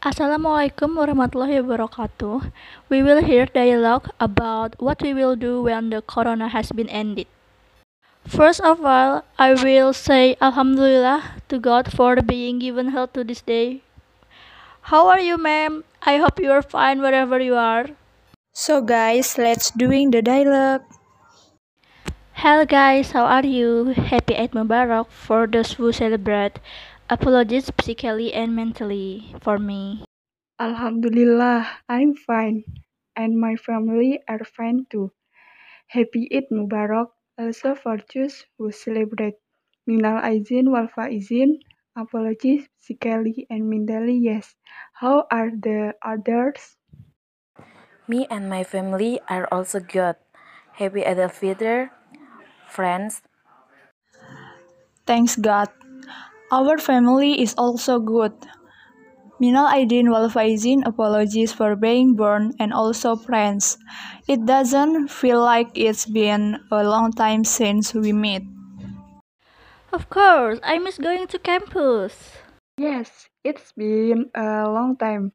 Assalamualaikum warahmatullahi wabarakatuh. We will hear dialogue about what we will do when the corona has been ended. First of all, I will say Alhamdulillah to God for being given health to this day. How are you, ma'am? I hope you are fine wherever you are. So guys, let's doing the dialogue. Hello guys, how are you? Happy Eid Mubarak for those who celebrate. Apologies physically and mentally for me. Alhamdulillah, I'm fine, and my family are fine too. Happy Eid Mubarak also for those who celebrate. Minal aizin wal faizin, apologies physically and mentally, yes. How are the others? Me and my family are also good. Happy Eid al-Fitr, friends. Thanks God. Our family is also good. Minal Aidin wal Faizin apologies for being born and also friends. It doesn't feel like it's been a long time since we met. Of course, I miss going to campus. Yes, it's been a long time.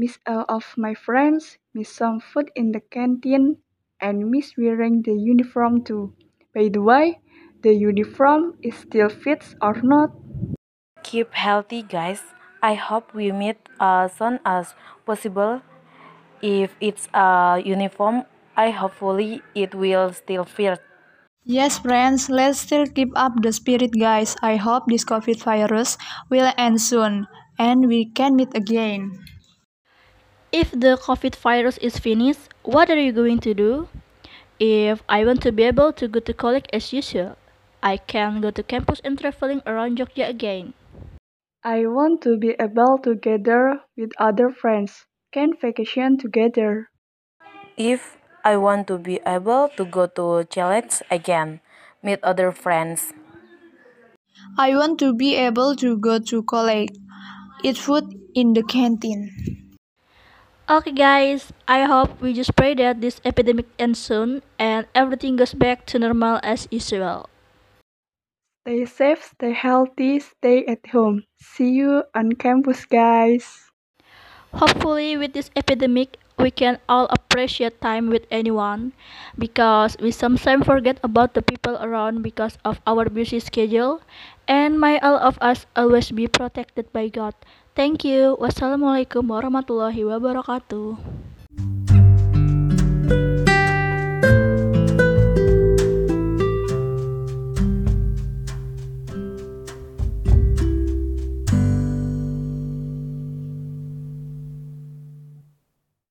Miss all of my friends, miss some food in the canteen, and miss wearing the uniform too. By the way, the uniform is still fits or not? Keep healthy, guys. I hope we meet as soon as possible. If it's a uniform, I hopefully it will still fit. Yes, friends, let's still keep up the spirit, guys. I hope this COVID virus will end soon and we can meet again. If the COVID virus is finished, what are you going to do? If I want to be able to go to college as usual, I can go to campus and traveling around Jogja again. I want to be able to gather with other friends, can vacation together. If I want to be able to go to challenge again, meet other friends. I want to be able to go to college, eat food in the canteen. Okay, guys, I hope we just pray that this epidemic ends soon and everything goes back to normal as usual. Stay safe, stay healthy, stay at home. See you on campus, guys. Hopefully, with this epidemic, we can all appreciate time with anyone because we sometimes forget about the people around because of our busy schedule. And may all of us always be protected by God. Thank you. Wassalamualaikum warahmatullahi wabarakatuh.